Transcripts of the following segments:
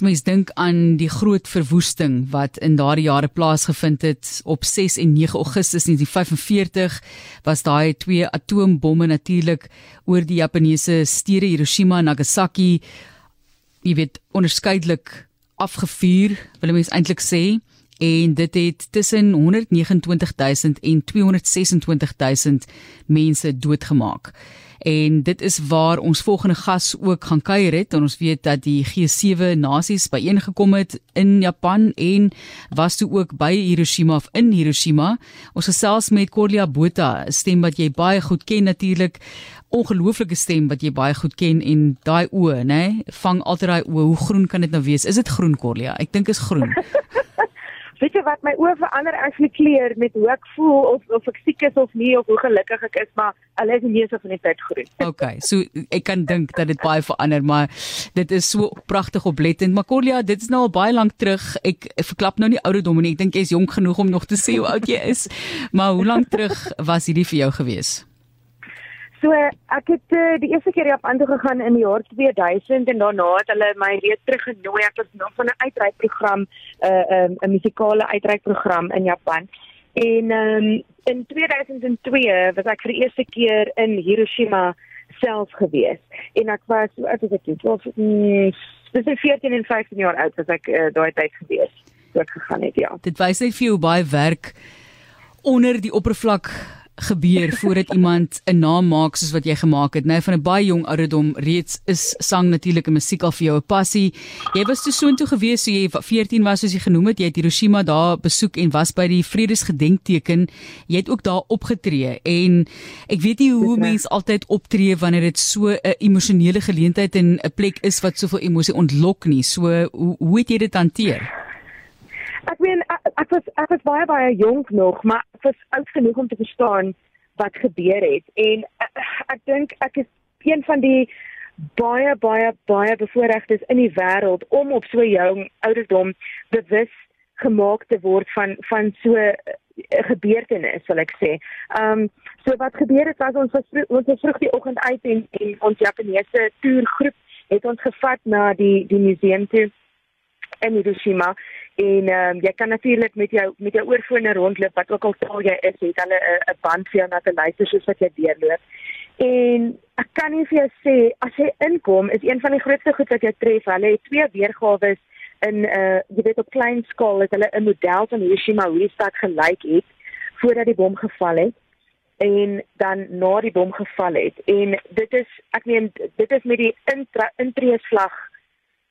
As mens dink aan die groot verwoesting wat in daardie jare plaasgevind het op 6 en 9 Augustus 1945 was daai twee atoombomme natuurlik oor die Japaneese stede Hiroshima en Nagasaki jy weet onderskeidelik afgevuur wil mens eintlik sê en dit het tussen 129000 en 226000 mense doodgemaak. En dit is waar ons volgende gas ook gaan kuier het. En ons weet dat die G7 nasies byeengekom het in Japan en was toe ook by Hiroshima of in Hiroshima. Ons gesels met Corlia Botha, 'n stem wat jy baie goed ken natuurlik. Ongelooflike stem wat jy baie goed ken en daai oë, nê, vang altyd daai oë. Hoe groen kan dit nou wees? Is dit groen Corlia? Ek dink is groen. Weet jy wat my oë verander ek kleur met hoe ek voel of of ek siek is of nie of hoe gelukkig ek is maar hulle is meeste van die tyd groen. okay, so ek kan dink dat dit baie verander maar dit is so pragtig oplettend. Makolia, dit is nou al baie lank terug. Ek, ek verklap nou nie ouderdom nie. Ek dink jy is jonk genoeg om nog te sê hoe oud jy is. Maar hoe lank terug was hierdie vir jou gewees? So ek het uh, die eerste keer Japan toe gegaan in die jaar 2000 en daarna het hulle my weer teruggenooi. Ek was nog van 'n uitreikprogram, 'n uh, 'n um, musikale uitreikprogram in Japan. En um, in 2002 was ek vir die eerste keer in Hiroshima self gewees. En ek was so oud as ek dit was, mm, tussen 14 en 15 jaar oud as ek uh, daai tyd gewees. So ek gegaan het, ja. Dit wys net vir jou baie werk onder die oppervlak gebeur voordat iemand 'n naam maak soos wat jy gemaak het. Nou van 'n baie jong ouderdom reeds is sang natuurlik en musiek al vir jou 'n passie. Jy was toe soontoe gewees so jy 14 was soos jy genoem het. Jy het Hiroshima daar besoek en was by die vredesgedenkteken. Jy het ook daar opgetree en ek weet nie hoe mense altyd optree wanneer dit so 'n emosionele geleentheid en 'n plek is wat soveel emosie ontlok nie. So hoe hoe het jy dit hanteer? Ek meen ek, ek was ek was baie baie jonk nog, maar ek was oud genoeg om te verstaan wat gebeur het en ek, ek dink ek is een van die baie baie baie bevoorregtes in die wêreld om op so jong ouderdom bewus gemaak te word van van so 'n uh, gebeurtenis sal ek sê. Ehm um, so wat gebeur het was ons was ons was vroeg die oggend uit en, en ons Japaneese toergroep het ons gevat na die die museum toe in Hiroshima en ehm um, jy kan natuurlik met jou met jou oorfone rondloop wat ook al taal jy is, het hulle 'n 'n band vir jou na te luister soos wat jy deurloop. En ek kan nie vir jou sê as jy inkom is een van die grootste goed wat jy tref. Hulle het twee weergawe in 'n uh, jy weet op klein skaal het hulle 'n model van Hiroshima hoe die stad gelyk het voordat die bom geval het en dan na die bom geval het. En dit is ek meen dit is met die intree slag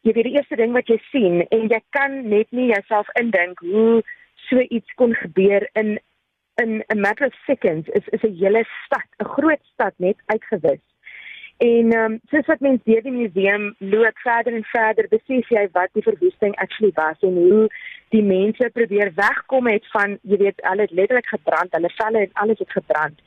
jy weet die eerste ding wat jy sien en jy kan net nie jouself indink hoe so iets kon gebeur in in 'n matter of seconds is is 'n hele stad, 'n groot stad net uitgewis. En ehm um, soos wat mense deur die museum loop verder en verder, besef jy wat die verwoesting actually was en hoe die mense probeer wegkom het van jy weet, hulle het letterlik gebrand, hulle velle en alles het gebrand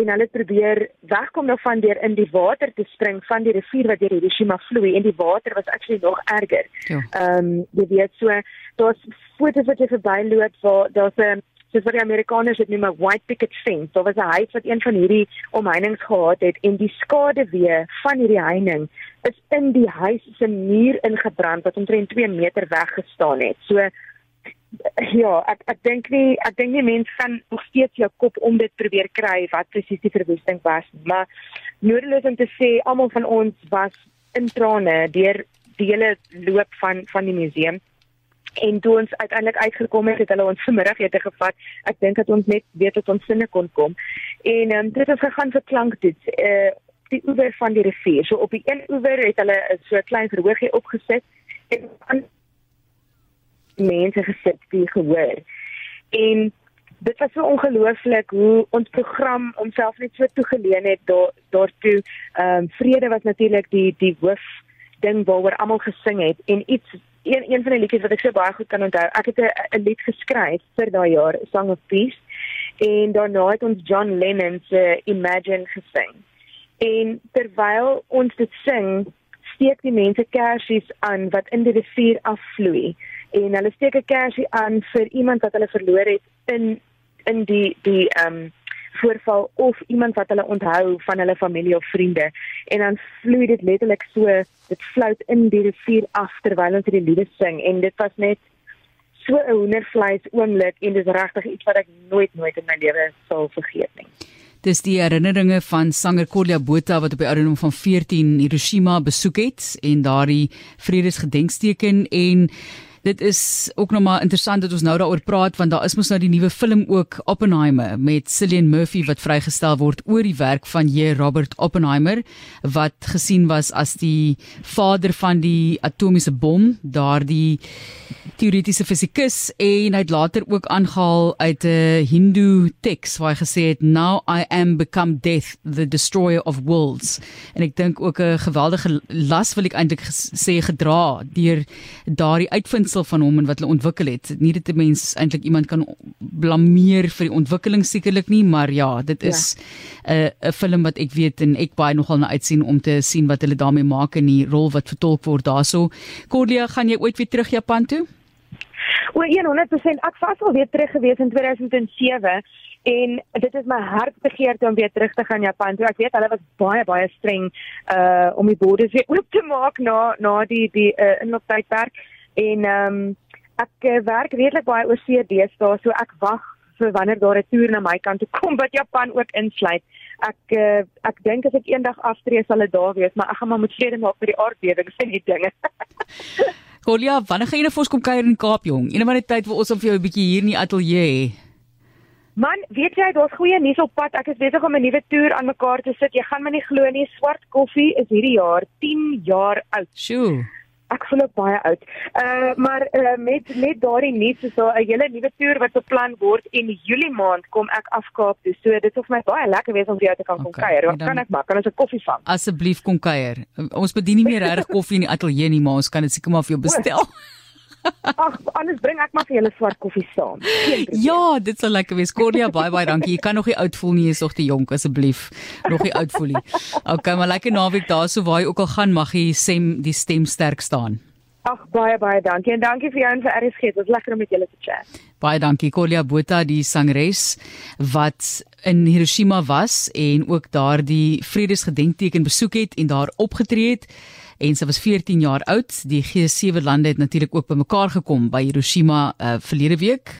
en hulle probeer wegkom daarvan deur in die water te spring van die rivier wat deur Hiroshima vloei en die water was actually nog erger. Ja. Ehm ja. um, jy weet so daar's foto's wat jy verbyloop waar daar's 'n soos wat die Amerikaners dit noem 'n white picket fence. Daar was 'n huis wat een van hierdie omheinings gehad het en die skade weer van hierdie heining is in die huis se muur ingebrand wat omtrent 2 meter weg gestaan het. So ja, ek ek dink nie ek dink nie mense kan nog steeds jou kop om dit probeer kry wat presies die verwoesting was, maar nodeloos om te sê almal van ons was in trane deur die hele loop van van die museum. En toe ons uiteindelik uitgekom het, het hulle ons vanmiddagete gevat. Ek dink dat ons net weet dat ons sinne kon kom. En ehm um, dit het gegaan vir klanktoets. Uh die oewer van die rivier. So op die een oewer het hulle so 'n klein verhoogie opgesit en aan mense gesit die gehoor. En dit was so ongelooflik hoe ons program homself net so toegeleen het daar daartoe. Ehm um, vrede was natuurlik die die hoof ding waaroor almal gesing het en iets een een van die liedjies wat ek so baie goed kan onthou. Ek het 'n lied geskryf vir daai jaar, Song of Peace. En daarna het ons John Lennon se Imagine gesing. En terwyl ons dit sing, steek die mense kersies aan wat in die rivier afvloei en hulle steek 'n kersie aan vir iemand wat hulle verloor het in in die die ehm um, voorval of iemand wat hulle onthou van hulle familie of vriende en dan vloei dit letterlik so dit vlout in die rivier af terwyl ons die liede sing en dit was net so 'n hoendervleis oomblik en dis regtig iets wat ek nooit nooit in my lewe sal vergeet nie. Dis die herinneringe van sanger Corlia Botha wat op die ouderdom van 14 Hiroshima besoek het en daardie vredesgedenkteken en Dit is ook nog maar interessant dat ons nou daaroor praat want daar is mos nou die nuwe film ook Oppenheimer met Cillian Murphy wat vrygestel word oor die werk van J. Robert Oppenheimer wat gesien was as die vader van die atomiese bom, daardie teoretiese fisikus en hy het later ook aangehaal uit 'n Hindu teks waar hy gesê het now I am become death the destroyer of worlds en ek dink ook 'n geweldige las wil ek eintlik sê gedra deur daardie uitvind beginsel van hom en wat hulle ontwikkel het. Nie dit 'n mens eintlik iemand kan blameer vir die ontwikkeling sekerlik nie, maar ja, dit is 'n ja. 'n film wat ek weet en ek baie nogal na uitsien om te sien wat hulle daarmee maak in die rol wat vertolk word daarso. Cordia, gaan jy ooit weer terug Japan toe? O, 100%. Ek was al weer terug gewees in 2007 en dit is my hartbegeerte om weer terug te gaan Japan. Toe ek weet hulle was baie baie streng uh om die borders weer oop te maak na na die die uh, inlooptydperk en ehm um, ek uh, werk redelik baie oor see deesdae so ek wag vir wanneer daar 'n toer na my kant toe kom wat Japan ook insluit. Ek uh, ek dink as ek eendag aftree sal dit daar wees, maar ek gaan maar met vrede maak met die aardbewings en die dinge. Kolia, wanneer gaan jy na nou ons kom kuier in Kaap jong? Eendag net tyd vir ons om vir jou 'n bietjie hier in die ateljee hê. Man, weet jy, daar's goeie nuus op pad. Ek is besig om 'n nuwe toer aan mekaar te sit. Jy gaan my nie glo nie, Swart Koffie is hierdie jaar 10 jaar oud. Sjoe ek voel ook baie oud. Uh maar uh, met met daardie nuus is daar 'n hele nuwe toer wat beplan word en Julie maand kom ek af Kaap toe. So dit is vir my baie lekker wees om vir jou te kan okay, kom kuier. Wat kan ek maak? Kan ons 'n koffie vang? Asseblief kom kuier. Ons bedien nie meer regtig koffie in die ateljee nie, maar ons kan dit seker maar vir jou bestel. Ag, anders bring ek maar vir julle swart koffie saam. Ja, dit sal lekker wees. Cordia, baie baie dankie. Jy kan nog nie oud voel nie, jy's nog te jonk asseblief. Nog nie oud voel nie. Okay, maar lekker naweek daarso waar jy ook al gaan, mag jy sem die stem sterk staan. Ag baie baie dankie en dankie vir jou en vir RSG. Dit was lekker om met julle te chat. Baie dankie Kolia Botha, die sangeres wat in Hiroshima was en ook daardie vredesgedenkteken besoek het en daar opgetree het en sy was 14 jaar oud. Die G7 lande het natuurlik ook bymekaar gekom by Hiroshima uh, verlede week